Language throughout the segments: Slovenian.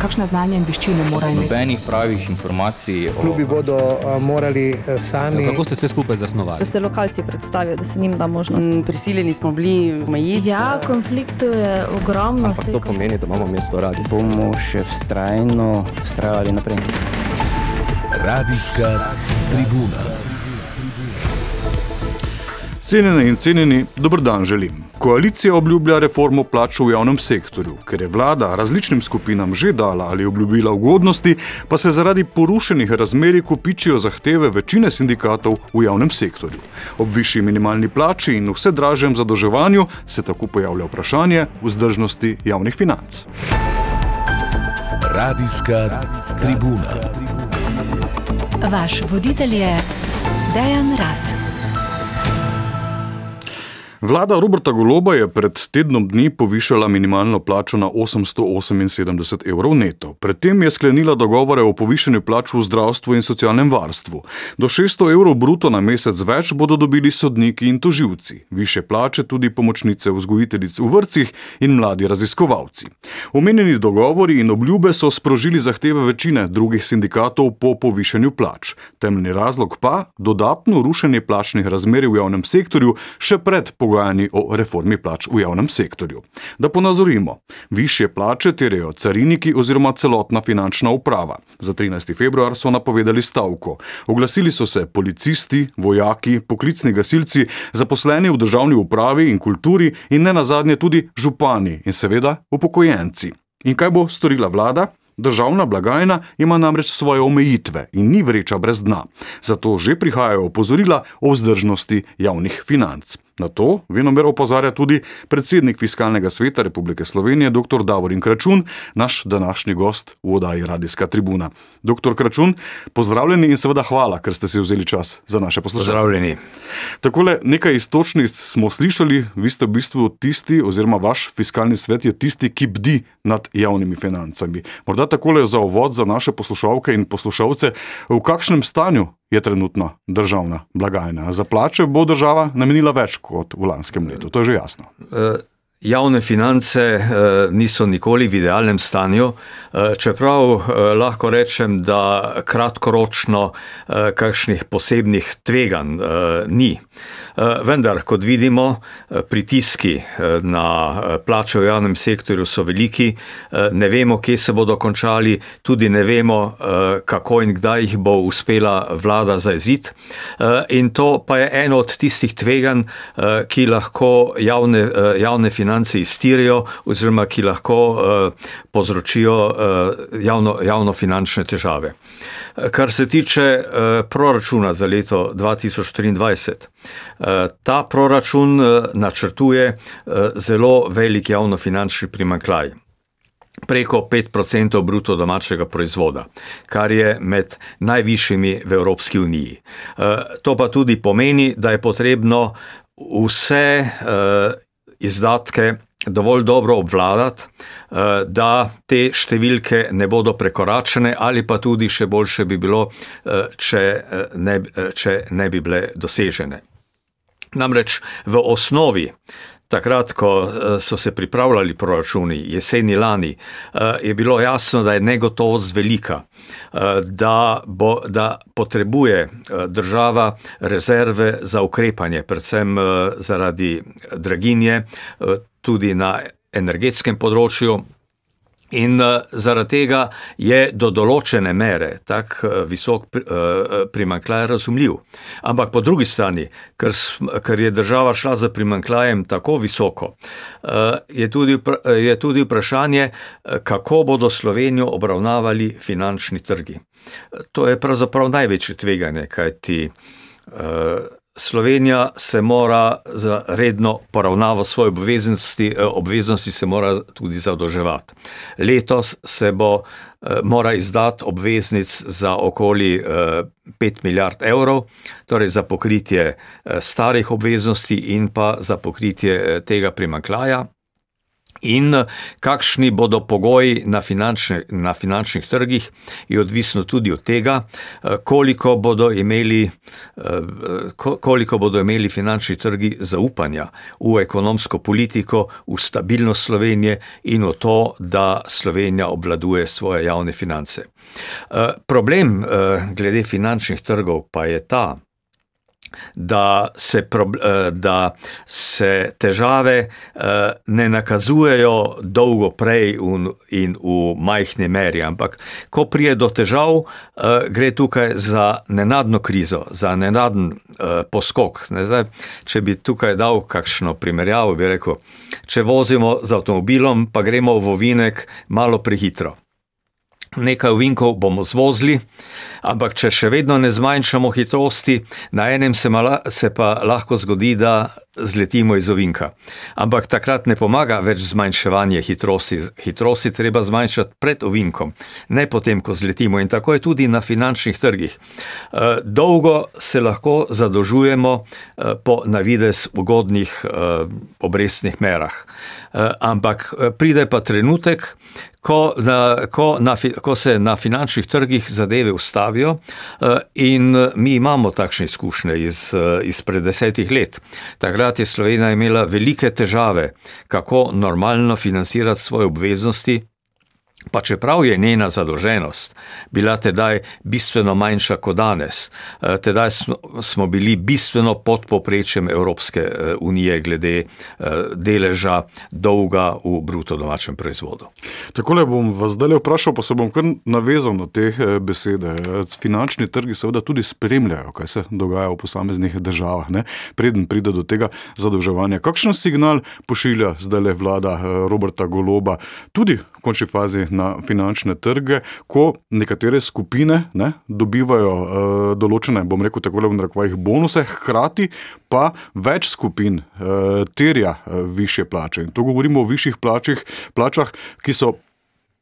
kakšne znanje in veščine mora imeti. Nobenih pravih informacij. O... Klubi bodo uh, morali uh, sami. Ja, kako ste se skupaj zasnovali? Da se lokalci predstavijo, da se njim da možnost. Mm, prisiljeni smo bili omejiti. Ja, konfliktov je ogromno. Ampak to pomeni, da imamo mesto radi. Bomo še vztrajno vztrajali naprej. Radijska tribuna. Cenjene in cenjeni, dober dan želim. Koalicija obljublja reformo plač v javnem sektorju, ker je vlada različnim skupinam že dala ali obljubila ugodnosti, pa se zaradi porušenih razmerij kopičijo zahteve večine sindikatov v javnem sektorju. Ob višji minimalni plači in vse dražjem zadolževanju se tako pojavlja vprašanje vzdržnosti javnih financ. Radijska tribuna. Vaš voditelj je Dejan Rad. Vlada Roberta Goloba je pred tednom dni povišala minimalno plačo na 878 evrov neto. Predtem je sklenila dogovore o povišanju plač v zdravstvu in socialnem varstvu. Do 600 evrov bruto na mesec več bodo dobili sodniki in toživci. Više plače tudi pomočnice vzgojiteljic v vrcih in mladi raziskovalci. Omenjeni dogovori in obljube so sprožili zahteve večine drugih sindikatov po povišanju plač. Temeljni razlog pa dodatno rušenje plačnih razmerij v javnem sektorju še pred pogajanjem pogajanji o reformi plač v javnem sektorju. Da ponazorimo, više plače terjajo cariniki oziroma celotna finančna uprava. Za 13. februar so napovedali stavko. Oglasili so se policisti, vojaki, poklicni gasilci, zaposleni v državni upravi in kulturi in ne nazadnje tudi župani in seveda upokojenci. In kaj bo storila vlada? Državna blagajna ima namreč svoje omejitve in ni vreča brez dna. Zato že prihajajo opozorila o vzdržnosti javnih financ. Na to venomer opozarja tudi predsednik Fiskalnega sveta Republike Slovenije, dr. Davorin Kračun, naš današnji gost v oddaji Radijska tribuna. Dr. Kračun, pozdravljeni in seveda hvala, ker ste si vzeli čas za naše poslušanje. Pozdravljeni. Takole nekaj istočnic smo slišali, vi ste v bistvu tisti, oziroma vaš fiskalni svet je tisti, ki bdi nad javnimi financami. Morda takole za uvod za naše poslušalke in poslušalce, v kakšnem stanju je trenutno državna blagajna. Za plače bo država namenila več kot v lanskem letu, to je že jasno. Javne finance eh, niso nikoli v idealnem stanju, eh, čeprav eh, lahko rečem, da kratkoročno eh, kakšnih posebnih tveganj eh, ni. Eh, vendar, kot vidimo, eh, pritiski eh, na eh, plače v javnem sektorju so veliki, eh, ne vemo, kje se bodo končali, tudi ne vemo, eh, kako in kdaj jih bo uspela vlada zaezit. Eh, in to pa je eno od tistih tveganj, eh, ki lahko javne, eh, javne finance finance iztirijo, oziroma ki lahko uh, povzročijo uh, javno, javno finančne težave. Kar se tiče uh, proračuna za leto 2023, uh, ta proračun uh, načrtuje uh, zelo velik javno finančni primankljaj. Preko 5% bruto domačega proizvoda, kar je med najvišjimi v Evropski uniji. To pa tudi pomeni, da je potrebno vse izdatke dovolj dobro obvladati, eh, da te številke ne bodo prekoračene, ali pa tudi še boljše bi bilo, eh, če eh, ne, če ne bi bile dosežene. Namreč v osnovi Takrat, ko eh, so se pripravljali proračuni jeseni lani, eh, je bilo jasno, da je negotovost velika, eh, da, bo, da potrebuje država rezerve za ukrepanje, predvsem zaradi draginje, tudi na energetskem področju. In uh, zaradi tega je do določene mere tak uh, visok pri, uh, primankljaj razumljiv. Ampak po drugi strani, ker, ker je država šla za primankljajem tako visoko, uh, je, tudi, je tudi vprašanje, kako bodo Slovenijo obravnavali finančni trgi. To je pravzaprav največje tveganje, kajti. Uh, Slovenija se mora za redno poravnavo svoje obveznosti, eh, obveznosti se mora tudi zadolževati. Letos se bo eh, mora izdati obveznic za okoli 5 eh, milijard evrov, torej za pokritje starih obveznosti in pa za pokritje tega primaklaja. In eh, kakšni bodo pogoji na, finančne, na finančnih trgih, je odvisno tudi od tega, eh, koliko bodo imeli, eh, koliko bodo imeli finančni trgi zaupanja v ekonomsko politiko, v stabilnost Slovenije in v to, da Slovenija obvladuje svoje javne finance. Problem glede finančnih trgov pa je ta, da se, eh, da se težave eh, ne nakazujejo dolgo prej in v majhni meri, ampak ko prije do težav, eh, gre tukaj za nenadno krizo, za nenaden poskok. Zdaj, če bi tukaj dal kakšno primerjavo, bi rekel, če vozimo z avtomobilom, pa gremo v ovinek malo prehitro nekaj vinkov bomo zvozili, ampak če še vedno ne zmanjšamo hitrosti, na enem se, mala, se pa lahko zgodi, da zletimo iz ovinka. Ampak takrat ne pomaga več zmanjševanje hitrosti. Hitrosti treba zmanjšati pred ovinkom, ne potem, ko zletimo. In tako je tudi na finančnih trgih. Eh, dolgo se lahko zadolžujemo eh, po navidez ugodnih eh, obrestnih merah. Ampak pride pa trenutek, ko, na, ko, na, ko se na finančnih trgih zadeve ustavijo, in mi imamo takšne izkušnje iz, iz pred desetih let. Takrat je Slovenija imela velike težave, kako normalno financirati svoje obveznosti, Pa čeprav je njena zadolženost bila tedaj bistveno manjša kot danes, eh, tedaj smo bili bistveno pod poprečjem Evropske eh, unije glede eh, deleža dolga v bruto domačem proizvodu. Tako le bom vas zdaj vprašal, pa se bom kar navezal na te besede. Finančni trgi seveda tudi spremljajo, kaj se dogaja v posameznih državah, ne? preden pride do tega zadolževanja. Kakšen signal pošilja zdaj vlada Roberta Goloba, tudi v končni fazi na finančne trge, ko nekatere skupine ne, dobivajo uh, določene, bom rekel, tako le v narekovajih bonuse, hkrati pa več skupin uh, terja uh, više plače. In to govorimo o višjih plačih, plačah, ki so.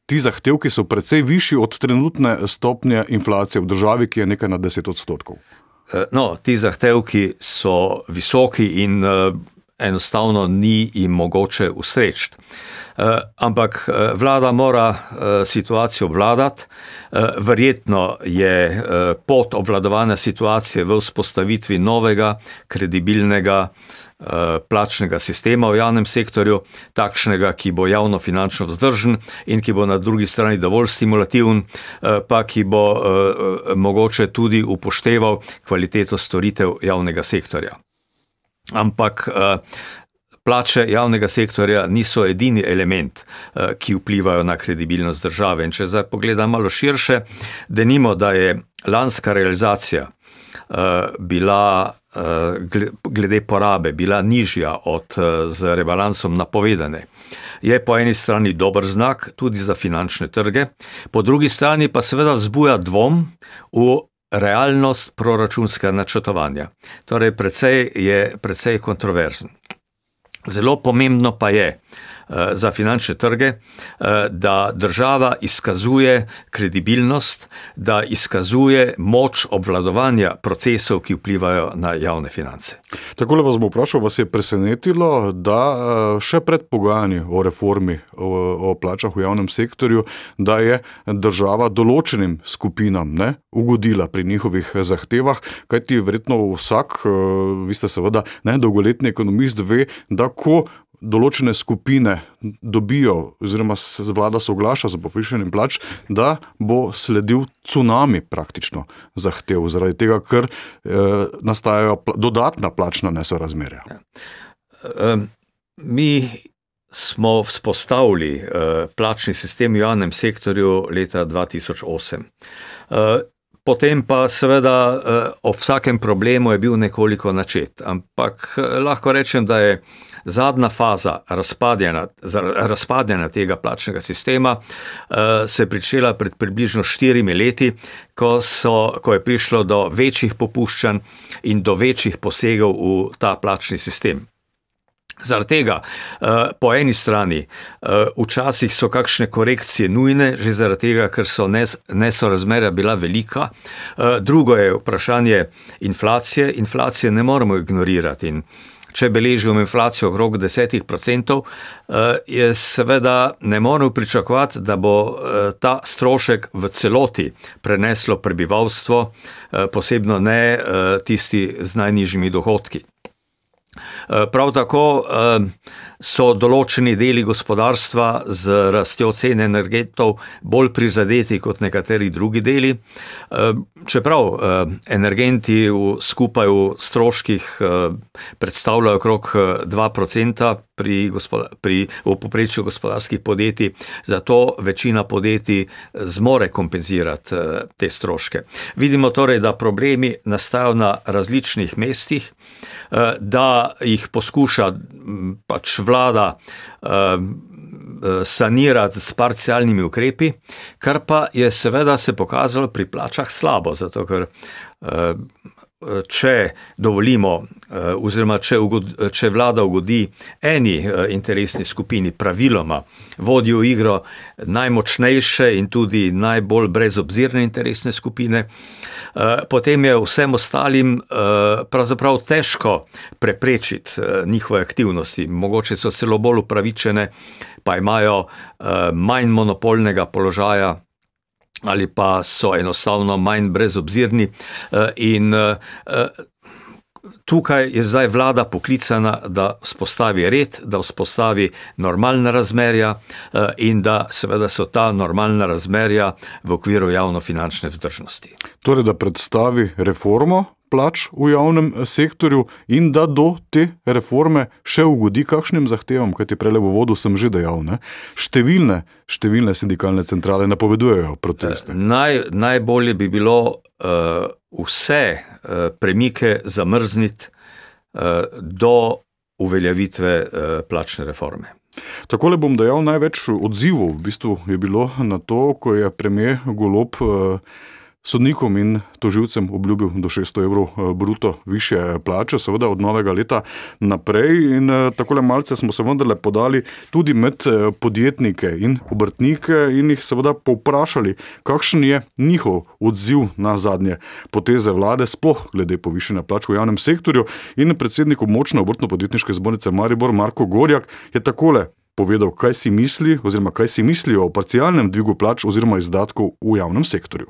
Ti zahtevki so precej višji od trenutne stopnje inflacije v državi, ki je nekaj na 10 odstotkov. No, ti zahtevki so visoki in enostavno ni jim mogoče ustreči. Eh, ampak eh, vlada mora eh, situacijo obvladati. Verjetno je pot obvladovanja situacije v vzpostavitvi novega, kredibilnega plačnega sistema v javnem sektorju, takšnega, ki bo javno finančno vzdržen in ki bo na drugi strani dovolj stimulativen, pa ki bo mogoče tudi upošteval kvaliteto storitev javnega sektorja. Ampak Plače javnega sektorja niso edini element, eh, ki vplivajo na kredibilnost države. In če zdaj pogledamo malo širše, da nimo, da je lanska realizacija eh, bila eh, glede porabe bila nižja od z rebalansom napovedane. Je po eni strani dober znak tudi za finančne trge, po drugi strani pa seveda vzbuja dvom v realnost proračunskega načrtovanja. Torej, precej je precej kontroverzen. Zelo pomembno pa je, Eh, za finančne trge, eh, da država izkazuje kredibilnost, da izkazuje moč obvladovanja procesov, ki vplivajo na javne finance. Tako le vas bom vprašal, vas je presenetilo, da eh, še pred pogajanji o reformi o, o plačah v javnem sektorju, da je država določenim skupinam ne, ugodila pri njihovih zahtevah, kajti verjetno vsak, vi ste seveda ne, dolgoletni ekonomist, ve, da ko določene skupine dobijo, oziroma se vlada soglaša za povišenjem plač, da bo sledil tsunami praktično zahtev, zaradi tega, ker eh, nastajajo dodatna plačna nesorazmerja. Ja. Um, mi smo vzpostavili uh, plačni sistem v javnem sektorju leta 2008. Uh, Potem pa seveda o vsakem problemu je bil nekoliko načet, ampak lahko rečem, da je zadnja faza razpadanja, razpadanja tega plačnega sistema se pričela pred približno štirimi leti, ko, so, ko je prišlo do večjih popuščanj in do večjih posegov v ta plačni sistem. Zaradi tega, eh, po eni strani, eh, včasih so kakšne korekcije nujne, že zaradi tega, ker so nesorazmerja bila velika. Eh, drugo je vprašanje inflacije. Inflacije ne moremo ignorirati. In če beležimo inflacijo okrog 10%, je seveda ne moremo pričakovati, da bo ta strošek v celoti preneslo prebivalstvo, posebno ne tisti z najnižjimi dohodki. Prav tako so določeni deli gospodarstva z rastjo cen energentov bolj prizadeti kot nekateri drugi deli. Čeprav energenti v skupaj v stroških predstavljajo okrog 2% pri pri v povprečju gospodarskih podjetij, zato večina podjetij zmore kompenzirati te stroške. Vidimo torej, da problemi nastajajo na različnih mestih, da jih poskuša pač vlada sanirati s parcialnimi ukrepi, kar pa je seveda se pokazalo pri plačah slabo, zato ker če dovolimo oziroma če če vlada ugodi eni interesni skupini, praviloma vodijo igro najmočnejše in tudi najbolj brezobzirne interesne skupine, potem je vsem ostalim pravzaprav težko preprečiti njihove aktivnosti, mogoče so celo bolj upravičene, pa imajo manj monopolnega položaja ali pa so enostavno manj brezobzirni, in tukaj je zdaj vlada poklicana, da vzpostavi red, da vzpostavi normalna razmerja, in da seveda so ta normalna razmerja v okviru javnofinančne vzdržnosti. Torej, da predstavi reformo plač v javnem sektorju in da do te reforme še ugodi kakšnim zahtevam, kajti prejle v uvodu sem že dejal, ne, številne, številne sindikalne centrale napovedujejo proteste. Naj, najbolje bi bilo vse premike zamrzniti do uveljavitve plačne reforme. Takole bom dejal, največ odzivov v bistvu je bilo na to, ko je premier Golob sodnikom in tožilcem obljubil do šeststo evrov bruto višje plače, seveda od novega leta naprej, in takole malce smo se vendarle podali tudi med podjetnike in obrtnike in jih seveda povprašali, kakšen je njihov odziv na zadnje poteze vlade, sploh glede povišanja plač v javnem sektorju. In predsednik Območne obrtno-podjetniške zbornice Maribor, Marko Gorjak, je takole povedal, kaj si misli oziroma kaj si mislijo o parcialnem dvigu plač oziroma izdatkov v javnem sektorju.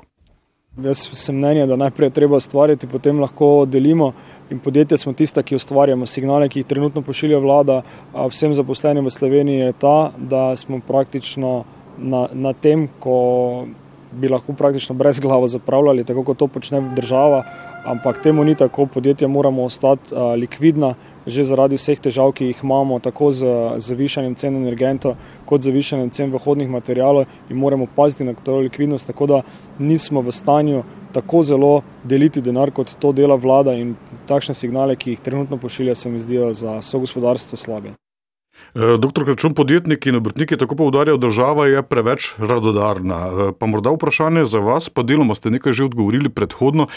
Jaz sem mnenja, da najprej je treba ustvariti, potem lahko delimo. In podjetja smo tista, ki ustvarjamo signale, ki jih trenutno pošilja vlada vsem zaposlenim v Sloveniji, je ta, da smo praktično na, na tem, ko bi lahko praktično brezglavo zapravljali, tako kot to počne država, ampak temu ni tako, podjetja moramo ostati likvidna, že zaradi vseh težav, ki jih imamo, tako z, z višanjem cen energentov, kot z višanjem cen vhodnih materialov in moramo paziti na to likvidnost, tako da nismo v stanju tako zelo deliti denar, kot to dela vlada in takšne signale, ki jih trenutno pošilja, se mi zdijo za vse gospodarstvo slabe. Doktor Kračun, podjetniki in obrtniki tako poudarjajo, država je preveč radodarna. Pa morda vprašanje za vas, pa deloma ste nekaj že odgovorili predhodno,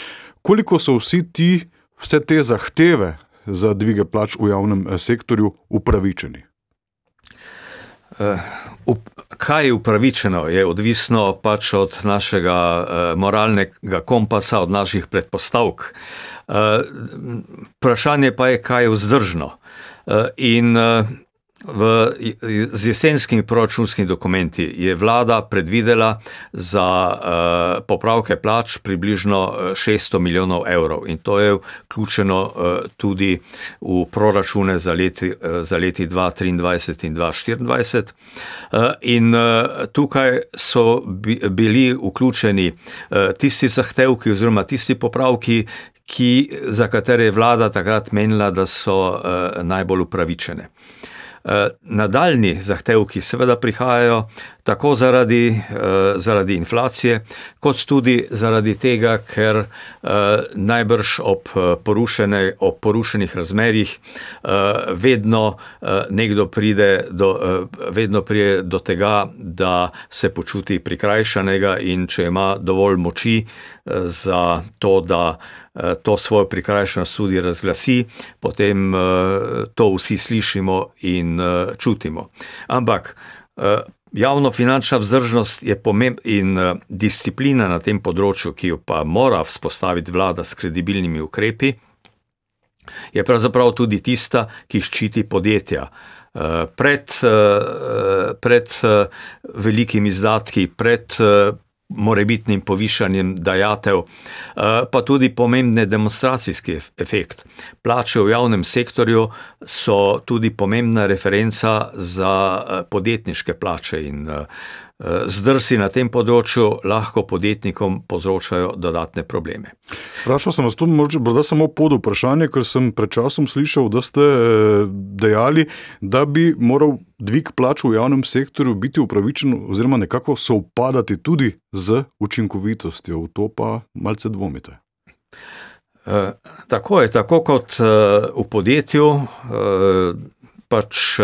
koliko so vsi ti, vse te zahteve za dvige plač v javnem sektorju upravičeni? Kaj je upravičeno, je odvisno pač od našega moralnega kompasa, od naših predpostavk. Vprašanje pa je, kaj je vzdržno. In v z jesenskimi proračunskimi dokumenti je vlada predvidela za popravke plač približno šeststo milijonov evrov in to je vključeno tudi v proračune za leti, za leti dva triindvajset in dva štiriindvajset. In tukaj so bili vključeni tisti zahtevki oziroma tisti popravki, ki, za katere je vlada takrat menila, da so najbolj upravičene. Nadaljnji zahtevki seveda prihajajo tako zaradi, zaradi inflacije kot tudi zaradi tega, ker najbrž ob ob porušenih razmerjih vedno nekdo pride do, vedno pride do tega, da se počuti prikrajšanega, in če ima dovolj moči za to, da to svojo prikrajšanost tudi razglasi, potem to vsi slišimo in čutimo. Ampak javnofinančna vzdržnost je in disciplina na tem področju, ki jo pa mora vzpostaviti vlada s kredibilnimi ukrepi, je pravzaprav tudi tista, ki ščiti podjetja. Pred, pred velikimi izdatki, pred morebitnim povišanjem dajatev, pa tudi pomembne demonstracijski efekt. Plače v javnem sektorju so tudi pomembna referenca za podjetniške plače in zdrsi na tem področju lahko podjetnikom povzročajo dodatne probleme. Vprašal sem vas tu, morda samo pod vprašanje, ker sem pred časom slišal, da ste dejali, da bi moral dvig plač v javnem sektorju biti upravičen oziroma nekako sovpadati tudi z učinkovitostjo. V to pa malce dvomite. E, tako je, tako kot e, v podjetju, e, pač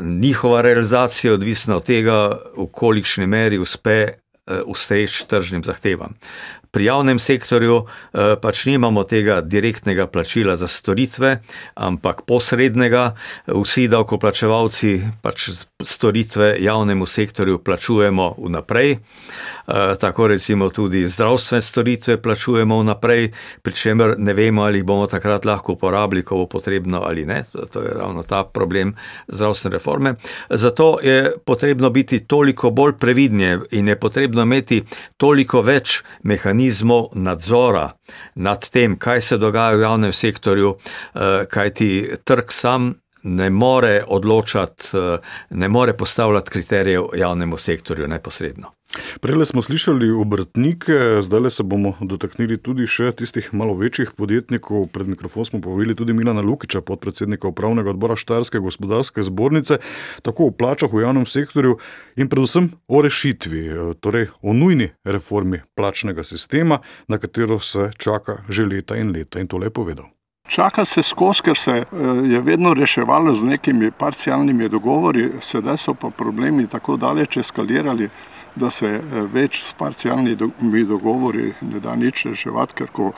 njihova realizacija je odvisna od tega, v kolikšni meri uspe ustreči tržnim zahtevam. Pri javnem sektorju pač nimamo tega direktnega plačila za storitve, ampak posrednega. Vsi davkoplačevalci pač storitve javnemu sektorju plačujemo vnaprej. Tako recimo tudi zdravstvene storitve plačujemo vnaprej, pri čemer ne vemo, ali jih bomo takrat lahko uporabili, ko bo potrebno ali ne. To je ravno ta problem zdravstvene reforme. Zato je potrebno biti toliko bolj previdni in je potrebno imeti toliko več mehanizmov nadzora nad tem, kaj se dogaja v javnem sektorju, kajti trg sam ne more odločati, ne more postavljati kriterijev javnemu sektorju neposredno. Prej smo slišali obrtnike, zdaj se bomo dotaknili tudi še tistih malo večjih podjetnikov. Pred mikrofon smo povedali tudi Milana Lukiča, podpredsednika upravnega odbora Štarske gospodarske zbornice, tako o plačah v javnem sektorju in predvsem o rešitvi, torej o nujni reformi plačnega sistema, na katero se čaka že leta in leta in to lepo povedal. Čaka se skozi, ker se je vedno reševalo z nekimi parcialnimi dogovori, sedaj so pa problemi tako daleč eskalirali, da se več s parcialnimi dogovori ne da nič reševati, ker ko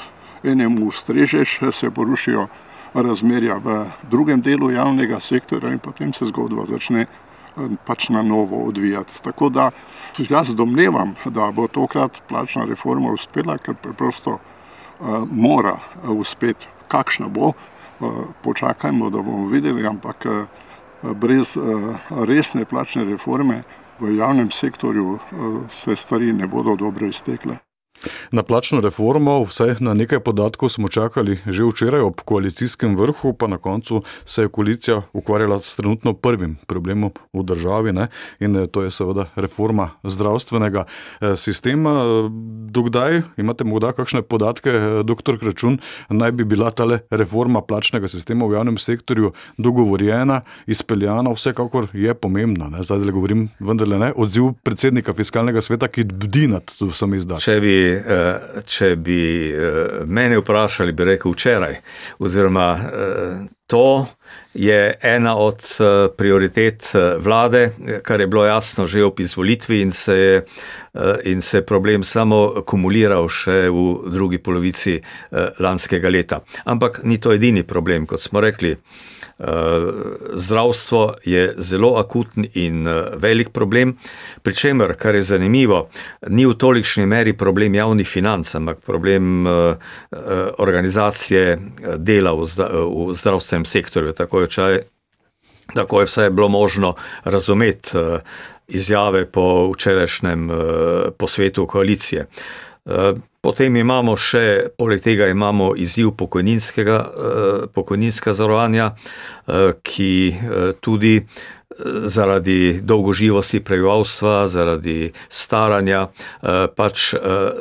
enemu ustrežeš, se porušijo razmerja v drugem delu javnega sektorja in potem se zgodba začne pač na novo odvijati. Tako da jaz domnevam, da bo tokrat plačna reforma uspela, ker preprosto uh, mora uspeti. Kakšna bo, uh, počakajmo, da bomo videli, ampak uh, brez uh, resne plačne reforme v javnem sektorju se stvari ne bodo dobro iztekle. Na plačno reformo, vsaj na nekaj podatkov, smo čakali že včeraj ob koalicijskem vrhu, pa na koncu se je koalicija ukvarjala s trenutno prvim problemom v državi ne? in eh, to je seveda reforma zdravstvenega eh, sistema. Dokdaj imate morda kakšne podatke, eh, doktor Kračun, naj bi bila ta reforma plačnega sistema v javnem sektorju dogovorjena, izpeljana, vsekakor je pomembna. Ne? Zdaj le govorim, vendarle ne, odziv predsednika fiskalnega sveta, ki bdi nad vsemi izdatki. Eh, če bi eh, mene vprašali, bi rekel včeraj. Oziroma, eh, to je ena od prioritet vlade, kar je bilo jasno že ob izvolitvi, in se je in se problem samo kumuliral še v drugi polovici lanskega leta. Ampak ni to edini problem, kot smo rekli. Zdravstvo je zelo akuten in velik problem, pri čemer, kar je zanimivo, ni v tolikšni meri problem javnih financ, ampak problem organizacije dela v zdravstvenem sektorju. Tako je, čaj, tako je vse bilo možno razumeti izjave po včerajšnjem posvetu koalicije. Potem imamo še, poleg tega imamo izziv pokojninskega, pokojninskega zavarovanja, ki tudi zaradi dolgoživosti prebivalstva, zaradi staranja pač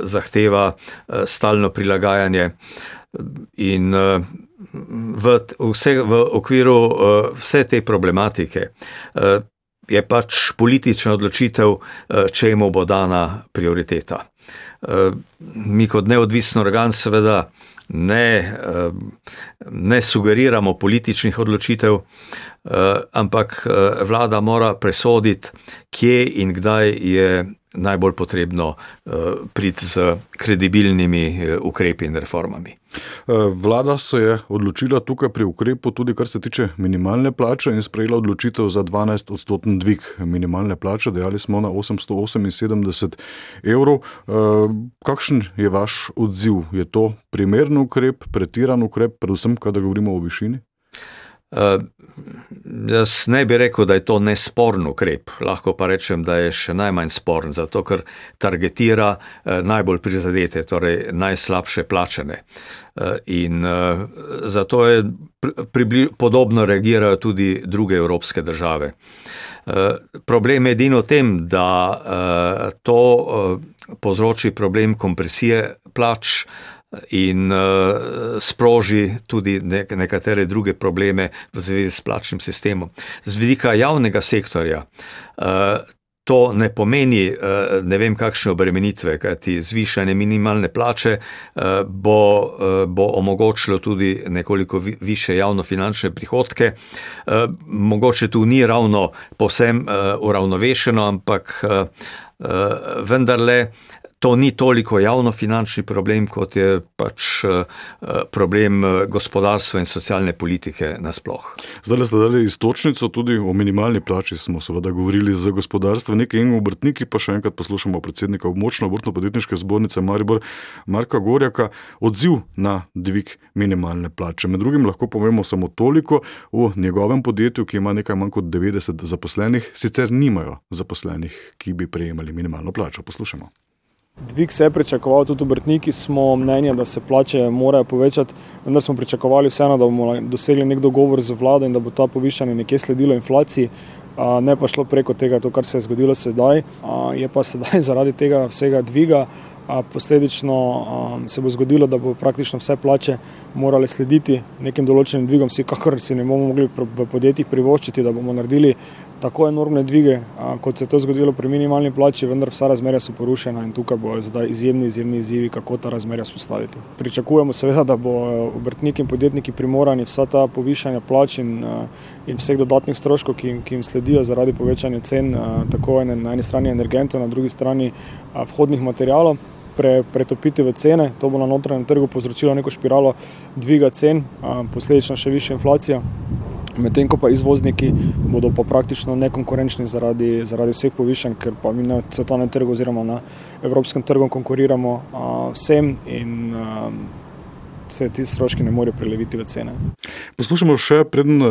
zahteva stalno prilagajanje. In v, vse, v okviru vse te problematike je pač politična odločitev, čemu bo dana prioriteta. Mi kot neodvisen organ seveda ne, ne sugeriramo političnih odločitev, ampak vlada mora presoditi, kje in kdaj je najbolj potrebno priti z kredibilnimi ukrepi in reformami. Vlada se je odločila tukaj pri ukrepu tudi kar se tiče minimalne plače in sprejela odločitev za 12 odstoten dvig minimalne plače, dejali smo na 878 evrov. Kakšen je vaš odziv? Je to primern ukrep, pretiran ukrep, predvsem, kada govorimo o višini? Jaz ne bi rekel, da je to nesporen ukrep, lahko pa rečem, da je še najmanj sporen, zato ker targetira uh, najbolj prizadete, torej najslabše plačane. Uh, in uh, zato je pri, podobno reagirajo tudi druge evropske države. Problem je edino v tem, da to povzroči problem kompresije plač in uh, sproži tudi nek nekatere druge probleme v zvezi s plačnim sistemom. Z vidika javnega sektorja uh, to ne pomeni uh, ne vem kakšne obremenitve, kajti zvišanje minimalne plače bo, bo omogočilo tudi nekoliko vi više javnofinančne prihodke. Mogoče tu ni ravno povsem uh, uravnovešeno, ampak vendarle to ni toliko javnofinančni problem, kot je pač eh, problem eh, gospodarstva in socialne politike nasploh. Zdaj ste dali istočnico tudi o minimalni plači, smo seveda govorili z gospodarstveniki in obrtniki, pa še enkrat poslušamo predsednika območne obrtno-podjetniške zbornice Maribor Marka Gorjaka, odziv na dvig minimalne plače. Med drugim lahko povemo samo toliko o njegovem podjetju, ki ima nekaj manj kot 90 zaposlenih, sicer nimajo zaposlenih, ki bi prejemali minimalno plačo. Poslušamo. Dvig se je pričakoval, tudi obrtniki smo mnenja, da se plače morajo povečati, vendar smo pričakovali vseeno, da bomo dosegli nek dogovor z vlado in da bo ta povišanje nekje sledilo inflaciji, ne pa šlo preko tega, to, kar se je zgodilo sedaj. Je pa sedaj zaradi tega vsega dviga posledično se bo zgodilo, da bo praktično vse plače morale slediti nekim določenim dvigom, vsekakor si ne bomo mogli v podjetjih privoščiti, da bomo naredili tako enormne dvige, kot se je to zgodilo pri minimalni plači, vendar vsa razmerja so porušena in tukaj bojo zdaj izjemni, izjemni izzivi, kako ta razmerja spostaviti. Pričakujemo seveda, da bo obrtniki in podjetniki primorani vsa ta povišanja plač in, in vseh dodatnih stroškov, ki, ki jim sledijo zaradi povečanja cen, tako na eni strani energentov, na drugi strani vhodnih materijalov. Pre, pretopiti v cene, to bo na notranjem trgu povzročilo neko špiralo dviga cen, posledično še više inflacije medtem ko pa izvozniki bodo pa praktično nekonkurenčni zaradi, zaradi vseh povišanj, ker pa mi na svetovnem trgu oziroma na evropskem trgu konkuriramo a, vsem in a, se ti stroški ne morejo preleviti v cene. Poslušamo še, preden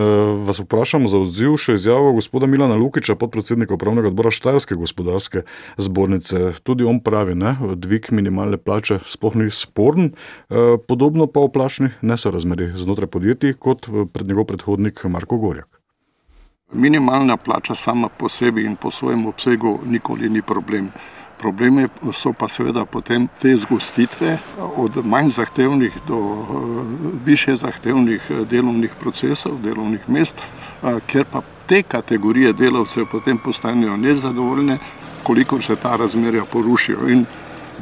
vas vprašamo za odziv, še izjavo gospoda Milana Lukiča, podpredsednika upravnega odbora Štajerske gospodarske zbornice. Tudi on pravi, da dvig minimalne plače sploh ni sporen, podobno pa o plačnih nesorazmerih znotraj podjetij kot pred njegov predhodnik Marko Gorjak. Minimalna plača sama po sebi in po svojem obsegu nikoli ni problem. Problemi so pa seveda potem te zgostitve od manj zahtevnih do više zahtevnih delovnih procesov, delovnih mest, ker pa te kategorije delavcev potem postanejo nezadovoljne, koliko se ta razmerja porušijo. In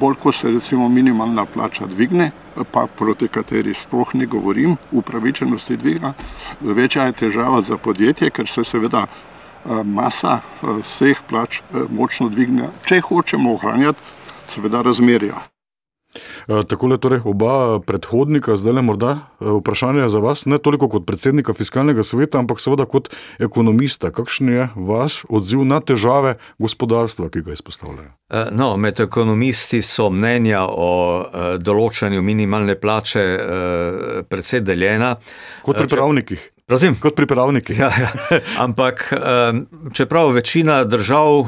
bolj, ko se recimo minimalna plača dvigne, pa proti kateri sploh ne govorim, upravičenosti dviga, večja je težava za podjetje, ker se seveda masa vseh plač močno dvigne, če hočemo ohranjati seveda razmerja. Tako je torej oba predhodnika, zdaj le morda vprašanje za vas, ne toliko kot predsednika fiskalnega sveta, ampak seveda kot ekonomista. Kakšen je vaš odziv na težave gospodarstva, ki ga izpostavljajo? No, med ekonomisti so mnenja o določanju minimalne plače precej deljena. Kot pri pravnikih. Prosim? Kot pripravniki. Ja, ja. Ampak čeprav večina držav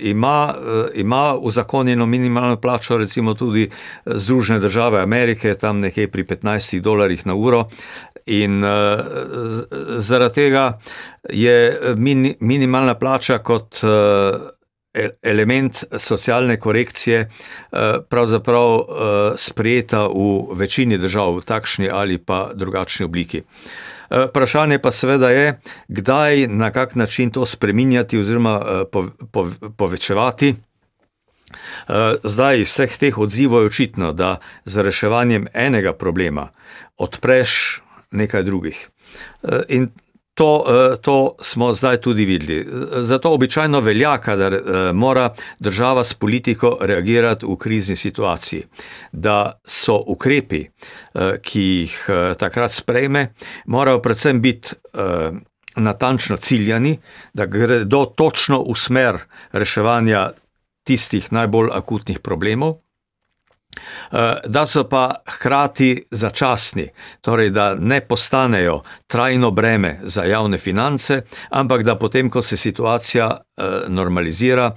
ima, ima uzakonjeno minimalno plačo, recimo tudi Združene države Amerike, tam nekje pri 15 dolarjih na uro. In zaradi tega je minimalna plača kot element socialne korekcije pravzaprav sprejeta v večini držav v takšni ali pa drugačni obliki. Vprašanje pa seveda je, kdaj, na kak način to spreminjati oziroma povečevati. Zdaj iz vseh teh odzivov je očitno, da z reševanjem enega problema odpreš nekaj drugih. In To, to smo zdaj tudi videli. Zato običajno velja, kadar mora država s politiko reagirati v krizni situaciji, da so ukrepi, ki jih takrat sprejme, morajo predvsem biti natančno ciljani, da gredo točno v smer reševanja tistih najbolj akutnih problemov. Da so pa hkrati začasni, torej da ne postanejo trajno breme za javne finance, ampak da potem, ko se situacija normalizira,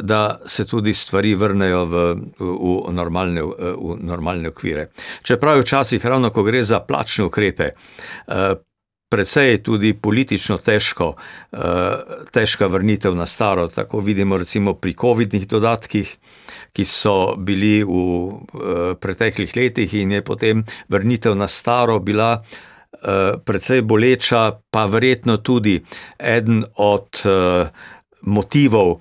da se tudi stvari vrnejo v, v, normalne, v normalne okvire. Čeprav je včasih, ravno ko gre za plačne ukrepe, Predvsej je tudi politično težko, težka vrnitev na staro. Tako vidimo recimo pri COVID-nih dodatkih, ki so bili v preteklih letih in je potem vrnitev na staro bila precej boleča, pa verjetno tudi eden od motivov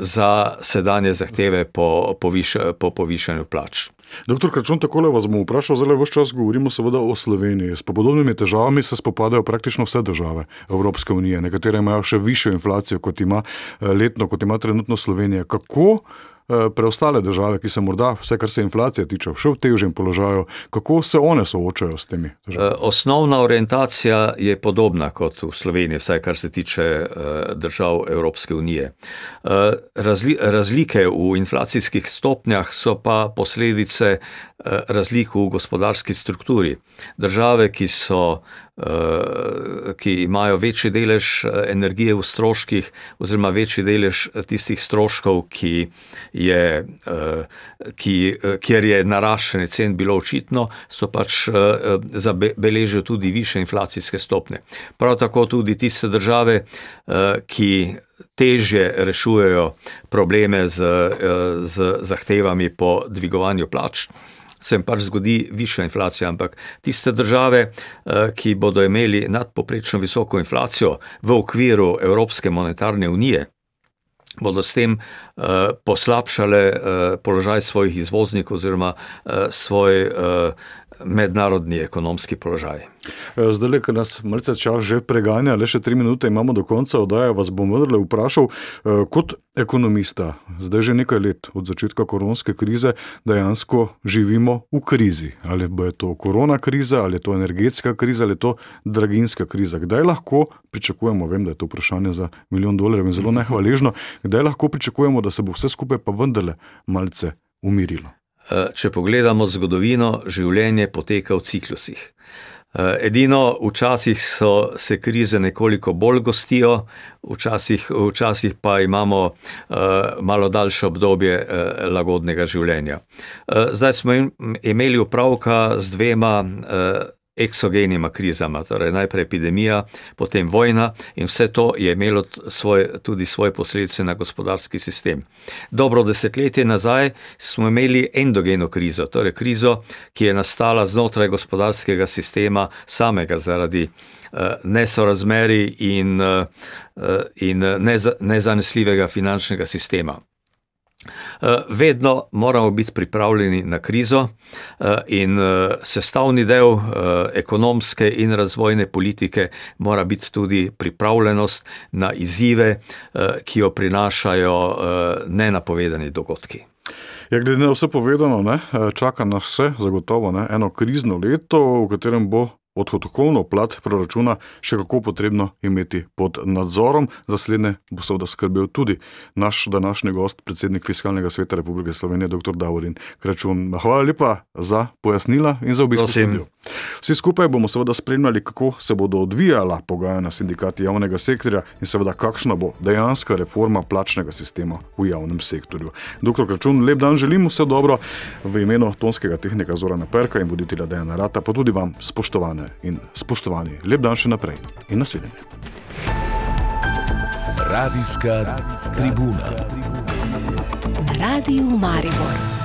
za sedanje zahteve po, poviš, po povišanju plač. Doktor Kračun, takole vas bom vprašal, zelo vse čas govorimo seveda o Sloveniji. S podobnimi težavami se spopadajo praktično vse države Evropske unije. Nekatere imajo še višjo inflacijo, kot ima letno, kot ima trenutno Slovenija. Kako preostale države, ki se morda, vse kar se inflacije tiče, še v težjem položaju, kako se one soočajo s temi težavami? Osnovna orientacija je podobna kot v Sloveniji, vsaj kar se tiče držav Evropske unije. Razli, razlike v inflacijskih stopnjah so pa posledice razlik v gospodarski strukturi. Države, ki so ki imajo večji delež energije v stroških, oziroma večji delež tistih stroškov, ki je, ki, kjer je naraščanje cen bilo očitno, so pač zabeležili tudi više inflacijske stopnje. Prav tako tudi tiste države, ki težje rešujejo probleme z, z zahtevami po dvigovanju plač se jim pač zgodi višja inflacija, ampak tiste države, ki bodo imeli nadpoprečno visoko inflacijo v okviru Evropske monetarne unije, bodo s tem poslabšale položaj svojih izvoznikov oziroma svoj mednarodni ekonomski položaj. Zdaj, ko nas malce čas že preganja, le še tri minute imamo do konca oddaje, vas bom vendarle vprašal, kot ekonomista, zdaj že nekaj let od začetka koronske krize, dejansko živimo v krizi. Ali bo je to korona kriza, ali je to energetska kriza, ali je to draginska kriza. Kdaj lahko pričakujemo, vem, da je to vprašanje za milijon dolarjev in zelo nehvaležno, kdaj lahko pričakujemo, da se bo vse skupaj pa vendarle malce umirilo? Če pogledamo zgodovino, življenje poteka v ciklusih. Edino včasih so se krize nekoliko bolj gostijo, včasih, včasih pa imamo malo daljše obdobje lagodnega življenja. Zdaj smo imeli opravka z dvema eksogenima krizama, torej najprej epidemija, potem vojna in vse to je imelo svoj, tudi svoje posledice na gospodarski sistem. Dobro desetletje nazaj smo imeli endogeno krizo, torej krizo, ki je nastala znotraj gospodarskega sistema samega zaradi nesorazmerij in, in nezanesljivega finančnega sistema. Vedno moramo biti pripravljeni na krizo in sestavni del ekonomske in razvojne politike mora biti tudi pripravljenost na izzive, ki jo prinašajo nenapovedani dogodki. Ja, glede na vse povedano, ne, čaka nas vse zagotovo ne, eno krizno leto, v katerem bo odhodkovno plat proračuna še kako potrebno imeti pod nadzorom. Za slednje bo seveda skrbel tudi naš današnji gost, predsednik Fiskalnega sveta Republike Slovenije, dr. Davorin Kračun. Hvala lepa za pojasnila in za obisk studiu. Vsi skupaj bomo seveda spremljali, kako se bodo odvijala pogajanja sindikati javnega sektorja in seveda kakšna bo dejanska reforma plačnega sistema v javnem sektorju. Dr. Kračun, lep dan želim, vse dobro v imenu tonskega tehnika Zorana Perka in voditelja Dejana Rata, pa tudi vam spoštovane in spoštovani. Lep dan še naprej in nasvidenje. Radijska tribuna. Radio Maribor.